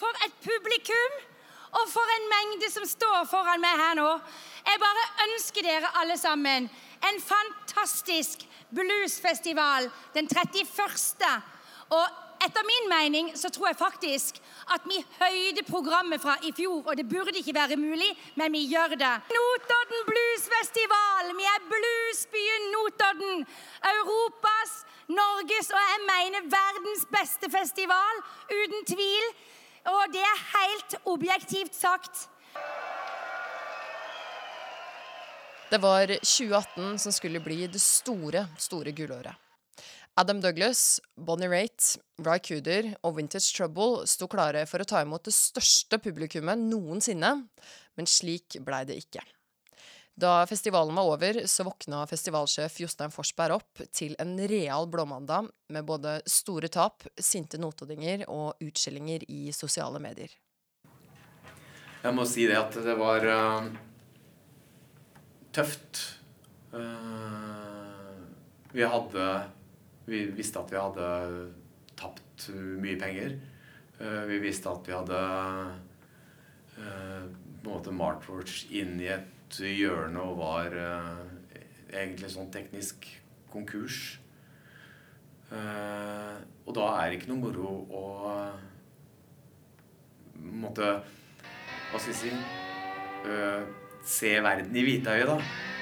for et publikum! Og for en mengde som står foran meg her nå. Jeg bare ønsker dere alle sammen en fantastisk bluesfestival den 31. Og etter min mening så tror jeg faktisk at vi høyde programmet fra i fjor, og det burde ikke være mulig, men vi gjør det. Notodden Bluesfestival! Vi er bluesbyen Notodden. Europas, Norges og jeg mener verdens beste festival, uten tvil. Og det er helt objektivt sagt. Det var 2018 som skulle bli det store, store gullåret. Adam Douglas, Bonnie Raitt, Ry Cooder og Vintage Trouble sto klare for å ta imot det største publikummet noensinne, men slik blei det ikke. Da festivalen var over, så våkna festivalsjef Jostein Forsberg opp til en real blåmandag med både store tap, sinte notoddinger og utskillinger i sosiale medier. Jeg må si det at det var uh, tøft. Uh, vi hadde Vi visste at vi hadde tapt mye penger. Uh, vi visste at vi hadde på en måte malt vårt inn i et hjørne og var eh, egentlig sånn teknisk konkurs. Eh, og da er det ikke noe moro å måtte Hva skal vi si eh, Se verden i hvitøyet, da.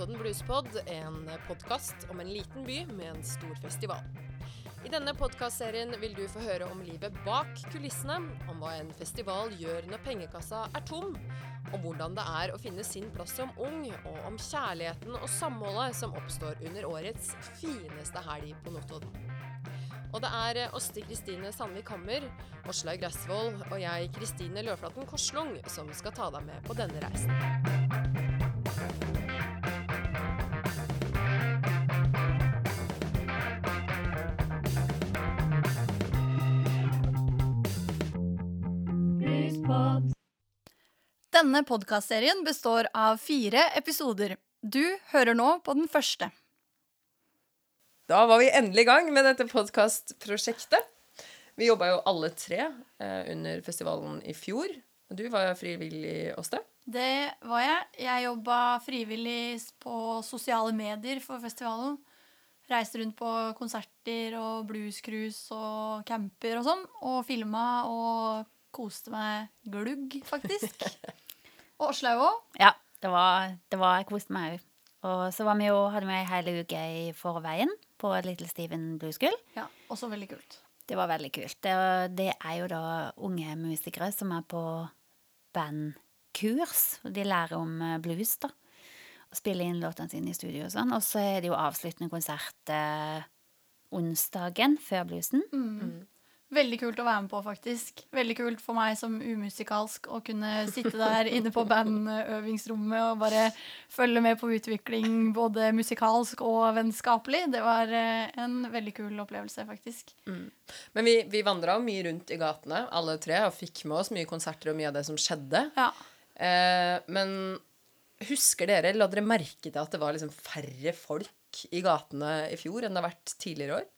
Notodden Bluespod, en podkast om en liten by med en stor festival. I denne podkastserien vil du få høre om livet bak kulissene, om hva en festival gjør når pengekassa er tom, om hvordan det er å finne sin plass som ung, og om kjærligheten og samholdet som oppstår under årets fineste helg på Notodden. Og det er Åste Kristine Sandvik Hammer, Åslaug Gressvold og jeg, Kristine Løflaten Korslung, som skal ta deg med på denne reisen. Denne podkastserien består av fire episoder. Du hører nå på den første. Da var vi endelig i gang med dette podkastprosjektet. Vi jobba jo alle tre eh, under festivalen i fjor. Du var frivillig, Åste? Det var jeg. Jeg jobba frivillig på sosiale medier for festivalen. Reiste rundt på konserter og bluescruise og camper og sånn. Og filma og koste meg glugg, faktisk. Og Oslo òg? Ja, det var, det var, jeg koste meg òg. Og så var vi jo, hadde vi ei hel uke i forveien på Little Steven Blue School. Ja, også veldig kult. Det var veldig kult. Det, det er jo da unge musikere som er på bandkurs. Og de lærer om eh, blues, da. Og spiller inn låtene sine i studio og sånn. Og så er det jo avsluttende konsert eh, onsdagen før bluesen. Mm. Veldig kult å være med på, faktisk. Veldig kult for meg som umusikalsk å kunne sitte der inne på bandøvingsrommet og bare følge med på utvikling både musikalsk og vennskapelig. Det var eh, en veldig kul opplevelse, faktisk. Mm. Men vi, vi vandra mye rundt i gatene, alle tre, og fikk med oss mye konserter og mye av det som skjedde. Ja. Eh, men husker dere, la dere merke til at det var liksom færre folk i gatene i fjor enn det har vært tidligere år?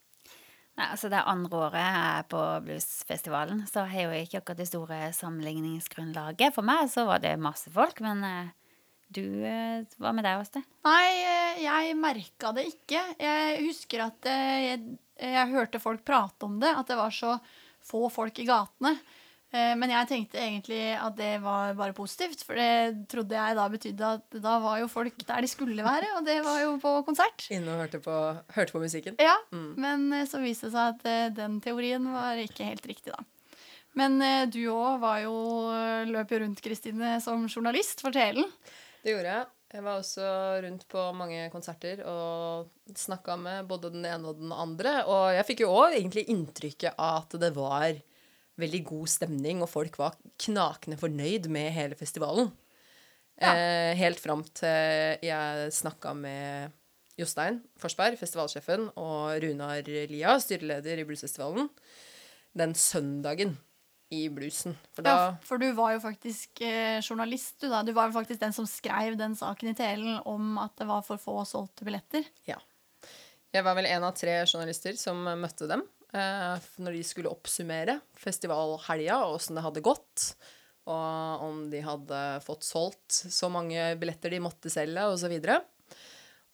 Nei, altså Det andre året er på bluesfestivalen, så har jeg jo ikke akkurat det store sammenligningsgrunnlaget. For meg så var det masse folk, men uh, du uh, Hva med deg, Åste? Nei, uh, jeg merka det ikke. Jeg husker at jeg, jeg, hørte folk prate om det, at det var så få folk i gatene. Eh, men jeg tenkte egentlig at det var bare positivt, for det trodde jeg da betydde at da var jo folk der de skulle være, og det var jo på konsert. Inne og hørte på, hørte på musikken? Ja, mm. men eh, så viste det seg at eh, den teorien var ikke helt riktig, da. Men du òg var jo løp jo rundt, Kristine, som journalist for Telen. Det gjorde jeg. Jeg var også rundt på mange konserter og snakka med både den ene og den andre. Og jeg fikk jo òg egentlig inntrykket av at det var veldig god stemning, og folk var knakende fornøyd med hele festivalen. Ja. Eh, helt fram til jeg snakka med Jostein Forsberg, festivalsjefen, og Runar Lia, styreleder i Bluesfestivalen, den søndagen i bluesen. For da Ja, for du var jo faktisk eh, journalist, du da. Du var jo faktisk den som skrev den saken i Telen om at det var for få solgte billetter. Ja. Jeg var vel en av tre journalister som møtte dem når de skulle oppsummere festivalhelga og åssen det hadde gått. Og om de hadde fått solgt så mange billetter de måtte selge, osv. Og, så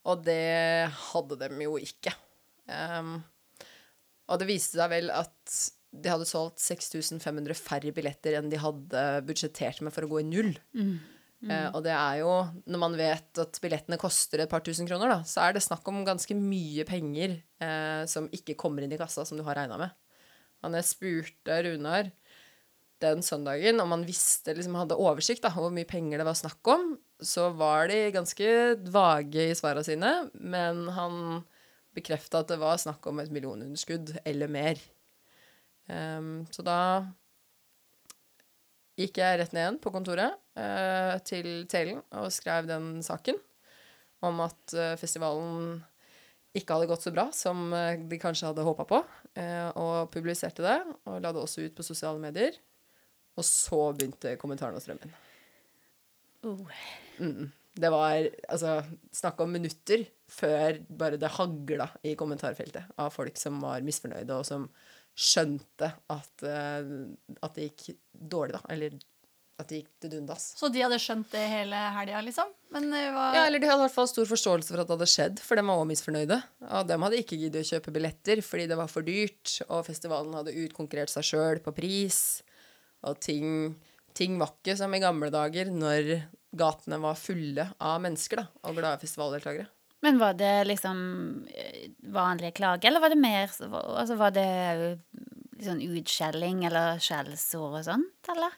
og det hadde de jo ikke. Um, og det viste seg vel at de hadde solgt 6500 færre billetter enn de hadde budsjettert med for å gå i null. Eh, og det er jo, når man vet at billettene koster et par tusen kroner, da, så er det snakk om ganske mye penger eh, som ikke kommer inn i kassa, som du har regna med. Og jeg spurte Runar den søndagen om han visste, liksom hadde oversikt da, over hvor mye penger det var snakk om, så var de ganske vage i svarene sine, men han bekrefta at det var snakk om et millionunderskudd eller mer. Um, så da gikk jeg rett ned igjen på kontoret eh, til Telen og skrev den saken om at eh, festivalen ikke hadde gått så bra som eh, de kanskje hadde håpa på, eh, og publiserte det. Og la det også ut på sosiale medier. Og så begynte kommentarene å strømme inn. Oh. Mm. Det var altså snakk om minutter før bare det hagla i kommentarfeltet av folk som var misfornøyde, og som skjønte at, eh, at det gikk dårlig, da. Eller at det gikk til dundas. Så de hadde skjønt det hele helga, liksom. Men var Ja, eller de hadde i hvert fall stor forståelse for at det hadde skjedd, for de var også misfornøyde. Og dem hadde ikke giddet å kjøpe billetter fordi det var for dyrt, og festivalen hadde utkonkurrert seg sjøl på pris, og ting, ting var ikke som i gamle dager når gatene var fulle av mennesker, da, og glade festivaldeltakere. Men var det liksom eh, vanlige klager, eller var det mer Altså var det sånn utskjelling eller skjellsord og sånt, eller?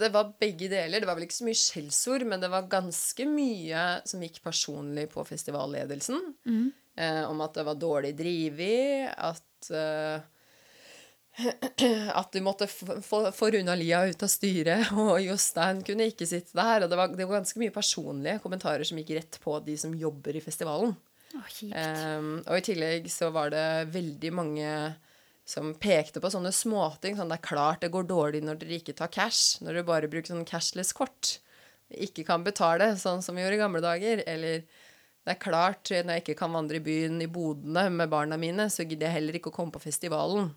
Det var begge deler. Det var vel ikke så mye skjellsord, men det var ganske mye som gikk personlig på festivalledelsen. Eh, om at det var dårlig drevet, at eh, At du måtte få, Runa Lia ut av styret, og Jostein kunne ikke sitte der. Og det var, det var ganske mye personlige kommentarer som gikk rett på de som jobber i festivalen. Oh. Um, og i tillegg så var det veldig mange som pekte på sånne småting. Sånn det er klart det går dårlig når dere ikke tar cash. Når dere bare bruker sånn cashless-kort. Ikke kan betale, sånn som vi gjorde i gamle dager. Eller det er klart når jeg ikke kan vandre i byen i bodene med barna mine, så gidder jeg heller ikke å komme på festivalen.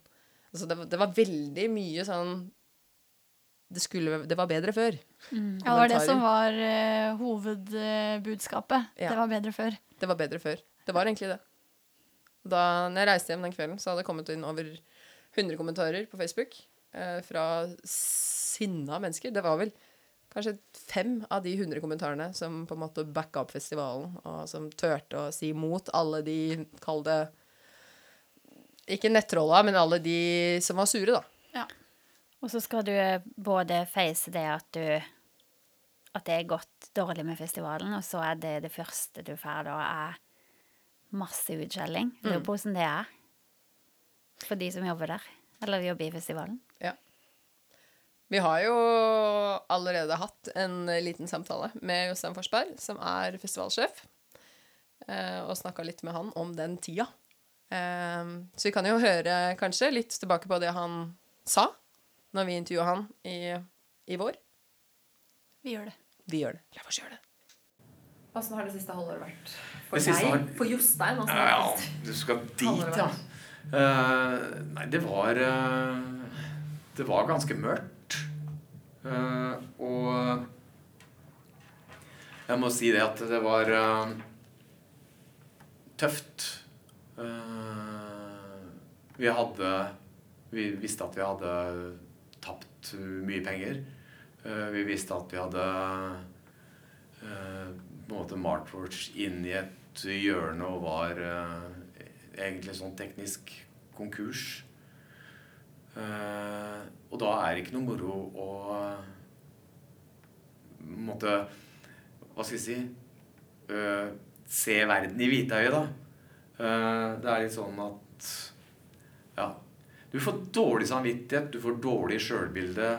Altså det, var- det var veldig mye sånn det, skulle, det var bedre før. Ja, det var det som var uh, hovedbudskapet. Ja. Det var bedre før. Det var bedre før. Det var egentlig det. Da når jeg reiste hjem den kvelden, så hadde det kommet inn over 100 kommentarer på Facebook eh, fra sinna mennesker. Det var vel kanskje fem av de 100 kommentarene som på en måte backa opp festivalen, og som turte å si imot alle de, kall det Ikke nettrolla, men alle de som var sure, da. Og så skal du både face det at du At det er gått dårlig med festivalen, og så er det det første du får da, er masse utskjelling. Lurer på hvordan det er for de som jobber der. Eller jobber i festivalen. Ja. Vi har jo allerede hatt en liten samtale med Jostein Forsberg, som er festivalsjef, eh, og snakka litt med han om den tida. Eh, Så vi kan jo høre kanskje litt tilbake på det han sa når vi intervjua han i, i vår. Vi gjør det. Vi gjør det. La oss gjøre det. Åssen har det siste halvåret vært for deg? Har... For Jostein? åssen Ja, ja, du skal dit, ja. Uh, nei, det var uh, Det var ganske mørkt. Uh, og jeg må si det at det var tøft. Eh, vi hadde Vi visste at vi hadde tapt mye penger. Eh, vi visste at vi hadde eh, på en måte Martwatch inn i et hjørne og var egentlig sånn teknisk konkurs. Og da er det ikke noe moro å måtte Hva skal jeg si Se verden i hvitøyet, da. Eh, det er litt sånn at Ja. Du får dårlig samvittighet, du får dårlig sjølbilde.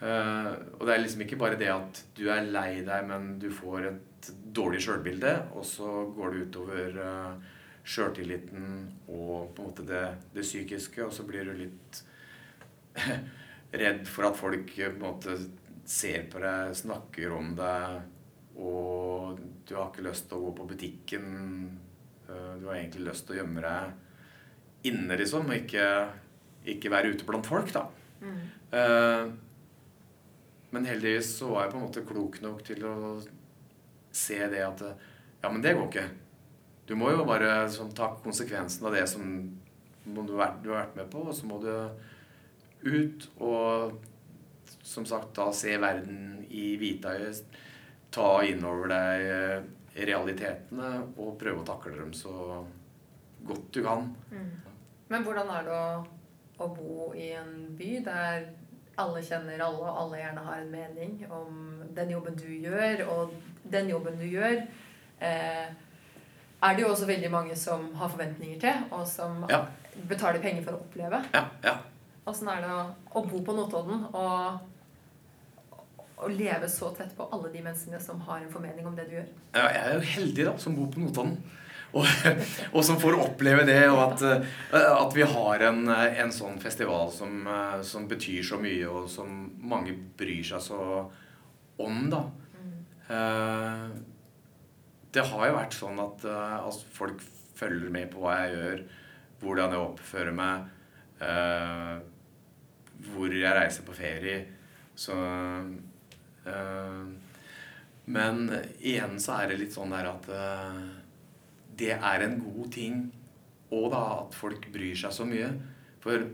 Eh, og det er liksom ikke bare det at du er lei deg, men du får et dårlig sjølbilde, og så går det utover uh, sjøltilliten og på en måte det, det psykiske, og så blir du litt redd for at folk eh, på en måte ser på deg, snakker om deg, og du har ikke lyst til å gå på butikken. Eh, Du har egentlig lyst til å gjemme deg inne, liksom, og ikke, ikke være ute blant folk, da. Eh, Men heldigvis så var jeg på en måte klok nok til å se det at Ja, men det går ikke. Du må jo bare sånn, ta konsekvensen av det som du, har vært- du har vært med på, og så må du ut og som sagt da se verden i hvitøyet. Ta inn over deg eh, realitetene og prøve å takle dem så godt du kan. Men hvordan er det å, å bo i en by der alle kjenner alle, og alle gjerne har en mening om den jobben du gjør, og den jobben du gjør, eh, er det jo også veldig mange som har forventninger til, og som Ja. betaler penger for å oppleve. Ja, ja. Åssen er det å, å bo på Notodden og, og leve så tett på alle de menneskene som har en formening om det du gjør? Ja, Jeg er jo heldig da, som bor på Notodden. Og, og som får oppleve det, og at, eh, at vi har en, eh, en sånn festival som, eh, som betyr så mye, og som mange bryr seg så om, da. Mm. Det har jo vært sånn at altså, folk følger med på hva jeg gjør, hvordan jeg oppfører meg, hvor jeg reiser på ferie. Så Men igjen så er det litt sånn der at eh, det er en god ting og da at folk bryr seg så mye. For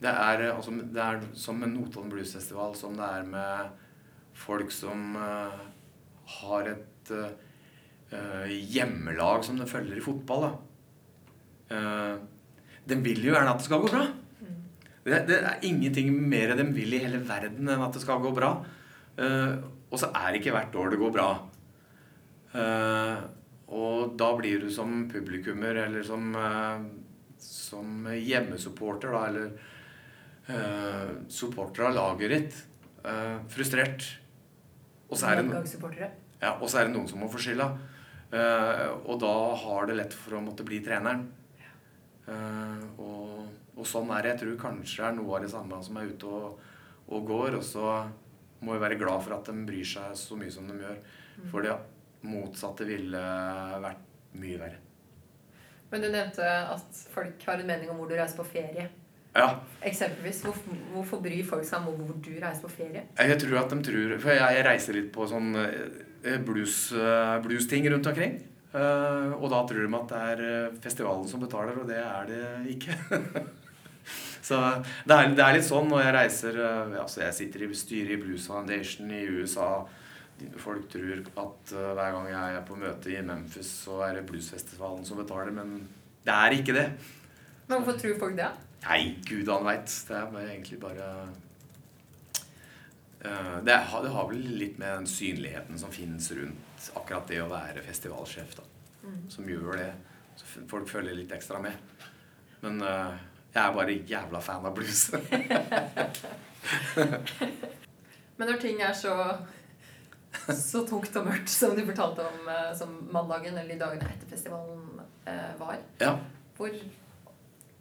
det er, altså, det er som med Notodden Blues Festival, som det er med folk som uh, har et uh, hjemmelag som de følger i fotball. Uh, de vil jo gjerne at det skal gå bra. Det, det er ingenting mer de vil i hele verden enn at det skal gå bra. Eh, og så er det ikke hvert år det går bra. Eh, og da blir du som publikummer eller som, eh, som hjemmesupporter, da, eller supporter av laget ditt, frustrert. Og så er det, noen, ja, og så er det noen som må få skylda. Og da har det lett for å måtte bli treneren. Og, og sånn er det. Jeg tror kanskje det er noe av det samme som er ute og, og går. Og så må jo være glad for at de bryr seg så mye som de gjør. For det motsatte ville vært mye verre. Men du nevnte at folk har en mening om hvor du reiser på ferie. Ja, Eksempelvis, hvorfor, hvorfor bryr folk seg om hvor du reiser på ferie? jeg tror at de tror For jeg, jeg reiser litt på sånn eh, blues-ting blues-ting rundt omkring. Eh, og da tror de at det er eh, festivalen som betaler, og det er det ikke. så det er, det er litt sånn når jeg reiser altså Jeg sitter i styret i Blues Foundation i USA. Folk tror at eh, hver gang jeg er på møte i Memphis, så er det bluesfestivalen som betaler, men det er ikke det. Men hvorfor tror folk det? Nei, gud han veit. Det er egentlig bare eh, det, har, det har vel litt med den synligheten som finnes rundt akkurat det å være festivalsjef, da. Som gjør det. Så folk følger litt ekstra med. Men eh, jeg er bare jævla fan av blues. Men når ting er så, så tungt og mørkt som du fortalte om eh, som mandagen eller de dagene etter festivalen eh, var, ja. hvor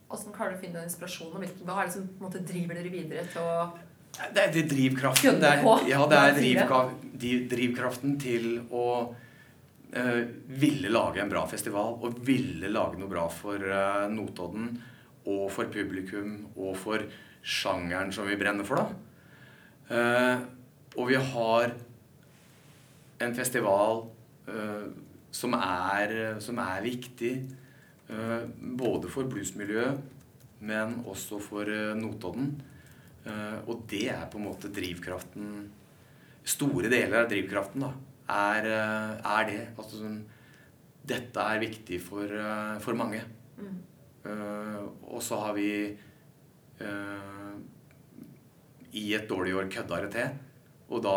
Åssen klarer du å finne inspirasjonen? og hvilken- Hva er det som måte, driver dere videre til å Det er det drivkraften. Det er, ja, det er de- drivkraften til å uh, ville lage en bra festival og ville lage noe bra for uh, Notodden og for publikum og for sjangeren som vi brenner for, da. Eh, og vi har en festival eh, som, er, som er viktig eh, både for bluesmiljøet, men også for eh, Notodden. Eh, og det er på en måte drivkraften Store deler av drivkraften da, er, eh, er det. Altså, dette er viktig for, for mange. Eh, og så har vi eh, i et dårlig år kødda det til. Og da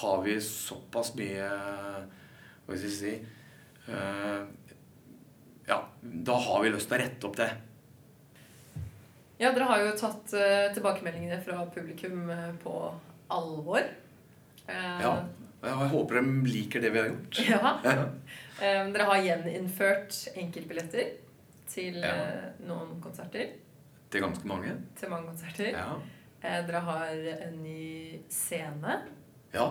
har vi såpass mye Hva skal jeg si eh, Ja, da har vi lyst til å rette opp det. Ja, dere har jo tatt eh, tilbakemeldingene fra publikum eh, på alvor. Eh, Ja. Jeg håper de liker det vi har gjort. ja. Eh, dere har gjeninnført enkeltbilletter til Ja. eh, noen konserter. Til ganske mange. Til mange konserter. Ja. Eh, dere har en ny scene. Ja,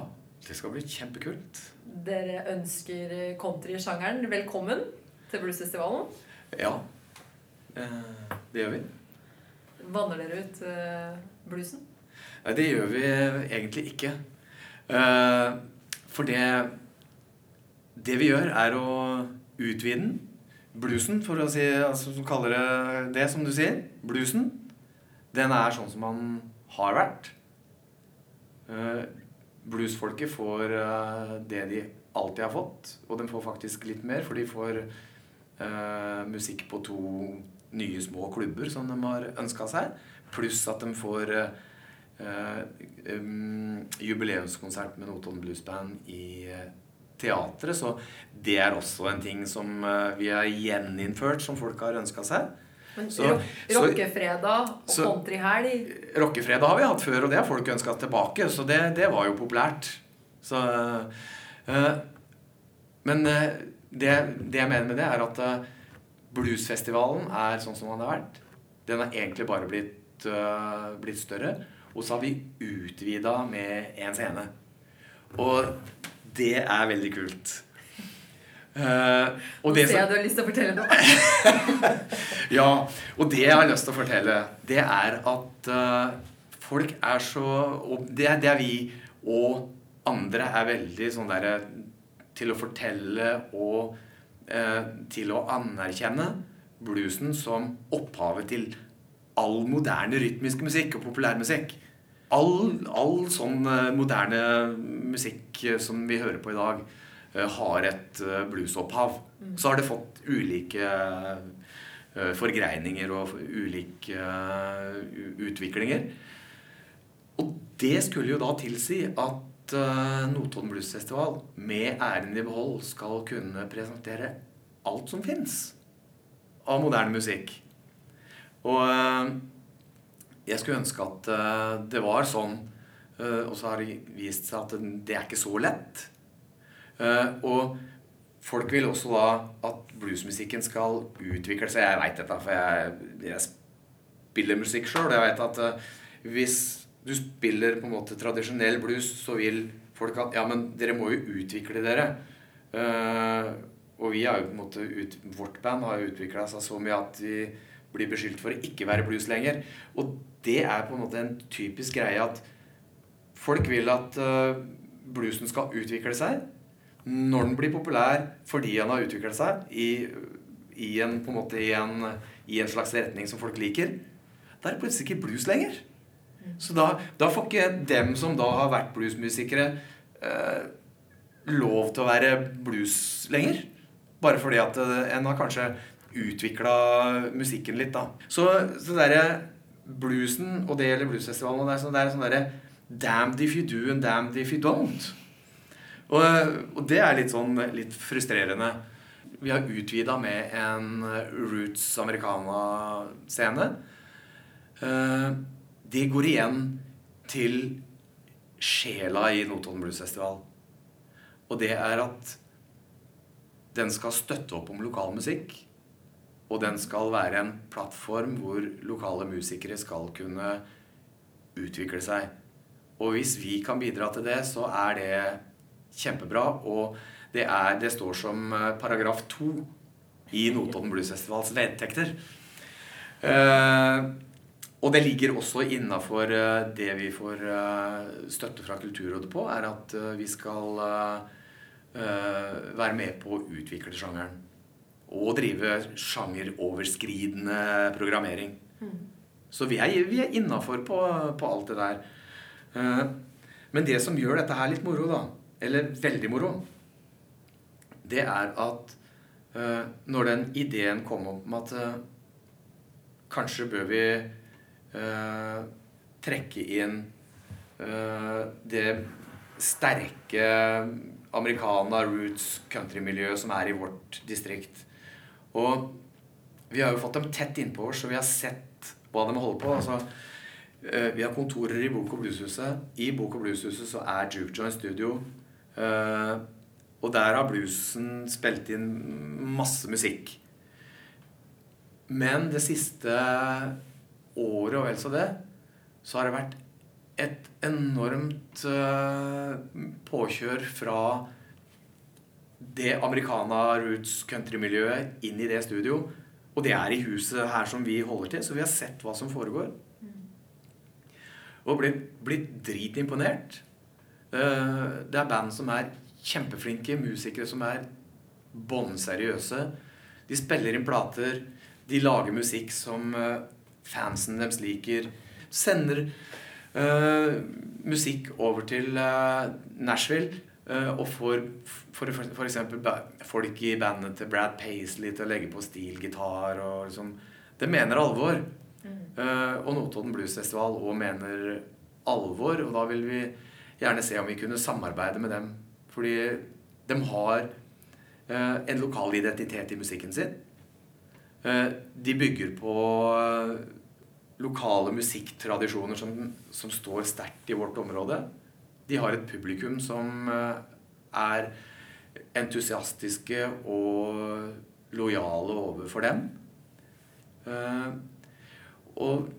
det skal bli kjempekult. Dere ønsker countrysjangeren velkommen til Bluesfestivalen. Ja, eh, det gjør vi. Vanner dere ut eh, bluesen? Nei, det gjør vi egentlig ikke. Eh, for det Det vi gjør, er å utvide den. Bluesen, for å si, altså, som kaller det det, som du sier. Bluesen. Den er sånn som man har vært. Uh, bluesfolket får uh, det de alltid har fått, og de får faktisk litt mer, for de får uh, musikk på to nye små klubber som de har ønska seg, pluss at de får um, jubileumskonsert med Notodden Blues Band i teatret. Så det er også en ting som eh, vi har gjeninnført, som folk har ønska seg. Men Så- Rockefredag og countryhelg Rockefredag har vi hatt før, og det har folk ønska tilbake. Så det, det var jo populært. Så, øh, men eh, det, det jeg mener med det, er at eh, bluesfestivalen er sånn som den har vært. Den har egentlig bare blitt, øh, blitt større. Og så har vi utvida med én scene. Og det er veldig kult. Uh, og Nå det ser jeg du har lyst til å fortelle noe. ja, og det jeg har lyst til å fortelle, det er at uh, folk er så Og det, det er vi og andre er veldig sånn derre til å fortelle og uh, til å anerkjenne bluesen som opphavet til all moderne rytmisk musikk og populærmusikk. All, all sånn eh, moderne musikk eh, som vi hører på i dag, eh, har et bluesopphav. Så har det fått ulike forgreininger og ulike utviklinger. Og det skulle jo da tilsi at Notodden Blues Festival med æren i behold skal kunne presentere alt som fins av moderne musikk. Og jeg skulle ønske at eh, det var sånn, eh, og så har det vist seg at det er ikke så lett. Eh, og folk vil også da at bluesmusikken skal utvikle seg. Jeg veit dette, for jeg, jeg spiller musikk sjøl. Jeg veit at hvis du spiller på en måte tradisjonell blues, så vil folk at Ja, men dere må jo utvikle dere. Og vi har jo på en måte ut, vårt band har jo utvikla seg så mye at vi blir beskyldt for å ikke være blues lenger. Og det er på en måte en typisk greie at folk vil at eh, bluesen skal utvikle seg. Når den blir populær fordi den har utviklet seg i, i, en, på en måte, i, en, i en slags retning som folk liker, da er det plutselig ikke blues lenger. Så da, da får ikke dem som da har vært bluesmusikere, eh, lov til å være blues lenger. Bare fordi at eh, en har kanskje utvikla musikken litt, da. Så, så derre bluesen, og det gjelder bluesfestivalen, og det er sånn, det er sånn Damned if you do and damned if you don't. Og, og det er litt sånn litt frustrerende. Vi har utvida med en Roots Americana-scene. Eh, det går igjen til sjela i Notodden Blues Festival. Og det er at den skal støtte opp om lokal musikk. Og den skal være en plattform hvor lokale musikere skal kunne utvikle seg. Og hvis vi kan bidra til det, så er det kjempebra. Og det, er, det står som eh, paragraf to i Notodden Blues Festivals vedtekter. Uh, og det ligger også innafor det vi får eh, støtte fra Kulturrådet på, er at eh, vi skal eh, eh, være med på å utvikle sjangeren. Og drive sjangeroverskridende programmering. Så vi er, vi er innafor på, på alt det der. Eh, Men det som gjør dette her litt moro, da, eller veldig moro, det er at eh, når den ideen kom opp om at eh, kanskje bør vi trekke inn det sterke americana roots country-miljøet som er i vårt distrikt. Og vi har jo fått dem tett innpå oss, så vi har sett hva de holder på. Altså, eh, vi har kontorer i Bok- og Blueshuset. I Bok- og Blueshuset så er Juke Joint Studio. Eh, og der har bluesen spilt inn masse musikk. Men det siste året og vel så det, så har det vært et enormt eh, påkjør fra det americana roots country-miljøet inn i det studio. Og det er i huset her som vi holder til, så vi har sett hva som foregår. Og blitt, blitt dritimponert. Eh, Det er band som er kjempeflinke, musikere som er bånn-seriøse. De spiller inn plater, de lager musikk som eh, fansen deres liker. Sender uh, musikk over til uh, Nashville. Eh, og får for, for, for eksempel folk i bandet til Brad Paisley til å legge på stilgitar. og liksom, Det mener alvor. Eh, og Notodden Blues Festival òg mener alvor. Og da vil vi gjerne se om vi kunne samarbeide med dem. Fordi de har eh, en lokal identitet i musikken sin. De bygger på lokale musikktradisjoner som, som står sterkt i vårt område. De har et publikum som eh, er entusiastiske og lojale overfor dem. Eh, og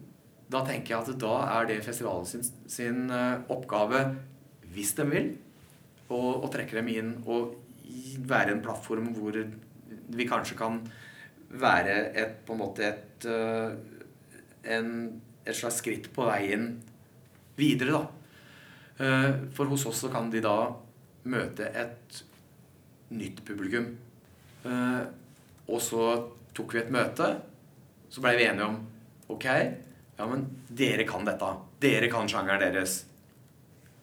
da tenker jeg at da er det festivalen sin, sin eh, oppgave, hvis de vil, å, å trekke dem inn og være en plattform hvor vi kanskje kan være et, på en måte et, en, et slags skritt på veien videre, da. Eh, For hos oss så kan de da møte et nytt publikum. Eh, Og så tok vi et møte. Så blei vi enige om Ok, ja, men dere kan dette. Dere kan sjangeren deres.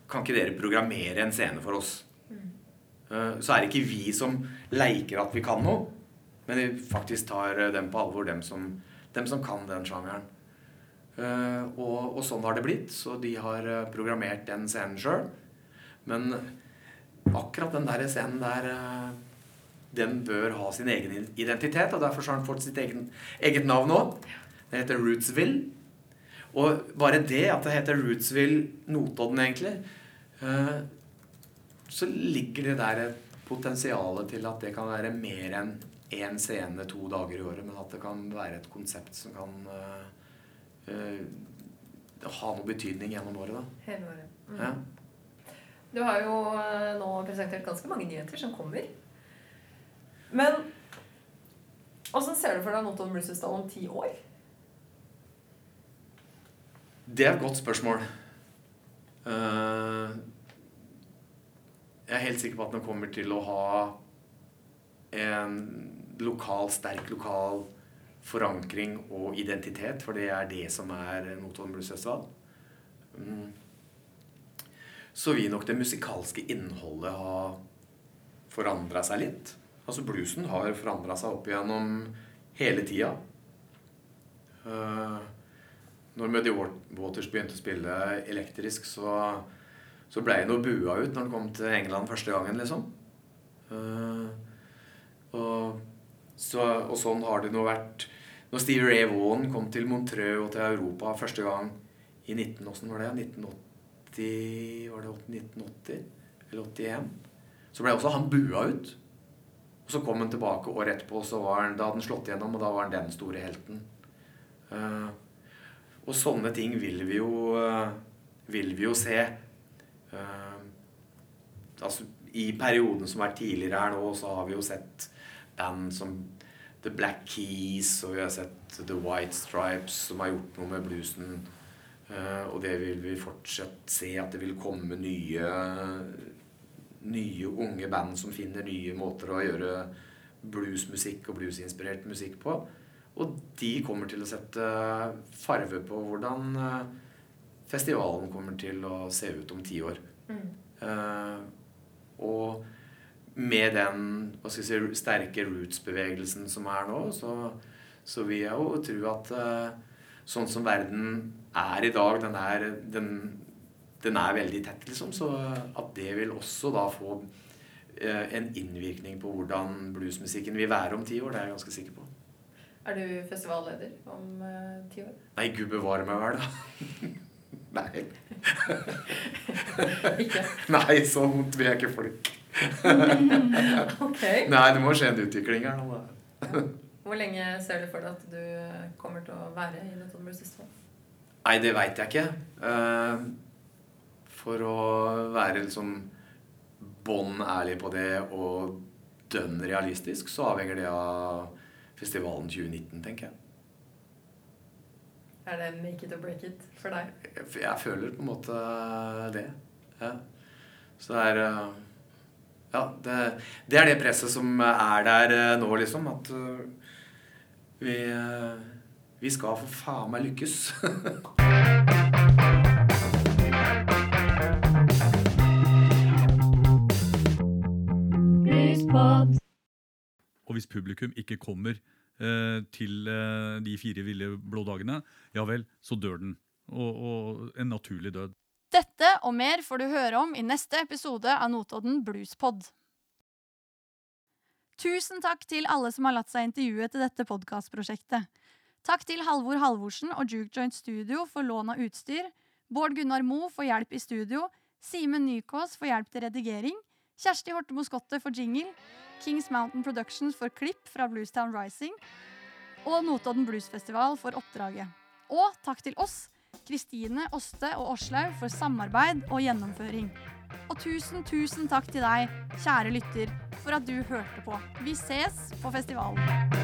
Kan ikke dere programmere en scene for oss? Eh, Så er det ikke vi som leker at vi kan noe, men vi faktisk tar dem på alvor, dem som, dem som kan den sjangeren. Eh, Og, og sånn har det blitt. Så de har eh, programmert den scenen sjøl. Men akkurat den der scenen der eh, den bør ha sin egen identitet, og derfor så har den fått sitt egen, eget navn òg. Det heter Rootsville. Og bare det at det heter Rootsville Notodden, egentlig, så ligger det der et potensial til at det kan være mer enn én scene to dager i året, men at det kan være et konsept som kan ha noe betydning gjennom året. da. Hele året. Mm. Ja. Du har jo eh, nå presentert ganske mange nyheter som kommer. Men åssen ser du for deg Notodden Blues Festival om ti år? Det er et godt spørsmål. Eh, jeg er helt sikker på at den kommer til å ha en lokal, sterk lokal forankring og identitet, for det er det som er Notodden Blues Festival. Mm. Så vil nok det musikalske innholdet ha forandra seg litt. Altså Bluesen har forandra seg opp igjennom hele tida. Eh, når Muddy Waters begynte å spille elektrisk, så, så ble han jo bua ut når han kom til England første gangen, liksom. Uh, og, så, og sånn har det nå vært Når Steve Ray Vaughan kom til Montreux og til Europa første gang i 19, hvordan var det? 1980 Var det 1980? Eller 81? Så ble også han bua ut. Og så kom han tilbake året etterpå, så var han, da hadde han slått igjennom, og da var han den store helten. Uh, og sånne ting vil vi jo, uh, vil vi jo se. Uh, altså, I perioden som vært tidligere her nå, så har vi jo sett band som The Black Keys, og vi har sett The White Stripes, som har gjort noe med bluesen. Eh, og det vil vi fortsatt se, at det vil komme nye, nye unge band som finner nye måter å gjøre bluesmusikk og bluesinspirert musikk på. Og de kommer til å sette farve på hvordan eh, festivalen kommer til å se ut om ti år. Eh, og med den si, sterke roots-bevegelsen som er nå, så, så vil jeg jo tro at eh, sånn som verden er i dag, den er, den, den er veldig tett, liksom. Så at det vil også da få eh, en innvirkning på hvordan bluesmusikken vil være om ti år, det er jeg ganske sikker på. Er du festivalleder om eh, ti år? Nei, gud bevare meg vel, da. Nei. Nei, så vondt vil jeg ikke folk. Ok. Nei, det må skje en utvikling her nå, da. Hvor lenge ser du for deg at du kommer til å være i Notodden Østfold? Nei, det veit jeg ikke. Eh, for å være liksom bånn ærlig på det og dønn realistisk, så avhenger det av festivalen 2019, tenker jeg. Er det make it or break it for deg? Jeg, jeg føler på en måte det. Ja. Så det er eh, Ja, det, det er det presset som er der eh, nå, liksom. At eh, vi, eh, vi skal for faen meg lykkes. Og hvis publikum ikke kommer eh, til eh, de fire ville blå dagene, ja vel, så dør den. Og, og en naturlig død. Dette og mer får du høre om i neste episode av Notodden Bluespod. Tusen takk til alle som har latt seg intervjue til dette podkastprosjektet. Takk til Halvor Halvorsen og Juke Joint Studio for lån av utstyr, Bård Gunnar Moe for hjelp i studio, Simen Nykås for hjelp til redigering, Kjersti Hortemo Skottet for jingle, Kings Mountain Productions for klipp fra Bluestown Rising og Notodden Bluesfestival for oppdraget. Og takk til oss, Kristine, Åste og Åslaug for samarbeid og gjennomføring. Og tusen, tusen takk til deg, kjære lytter, for at du hørte på. Vi ses på festivalen.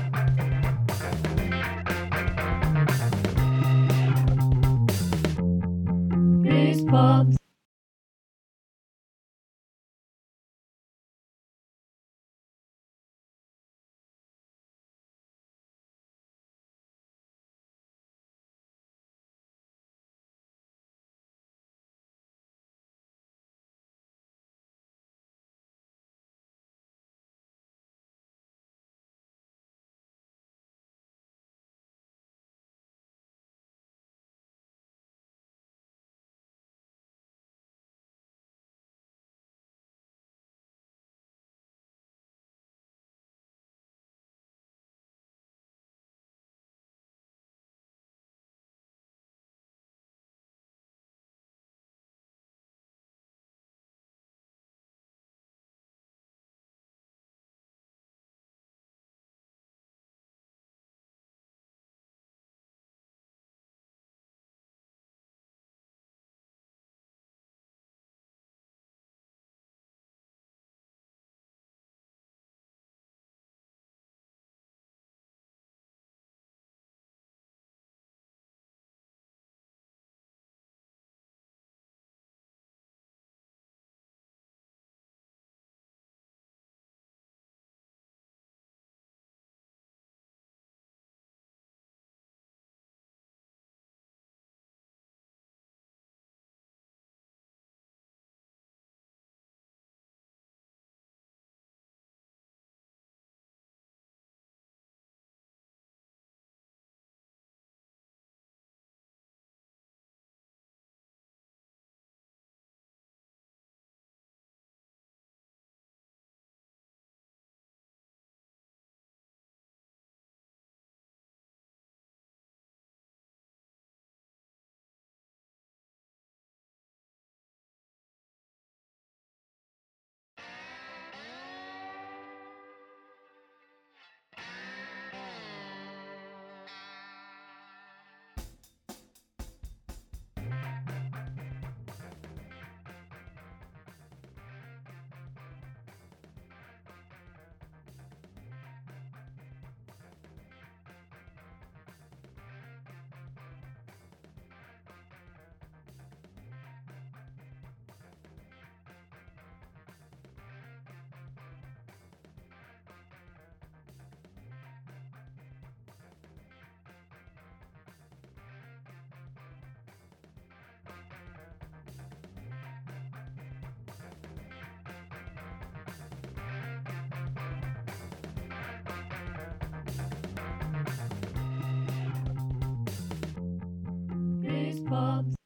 Bluespod.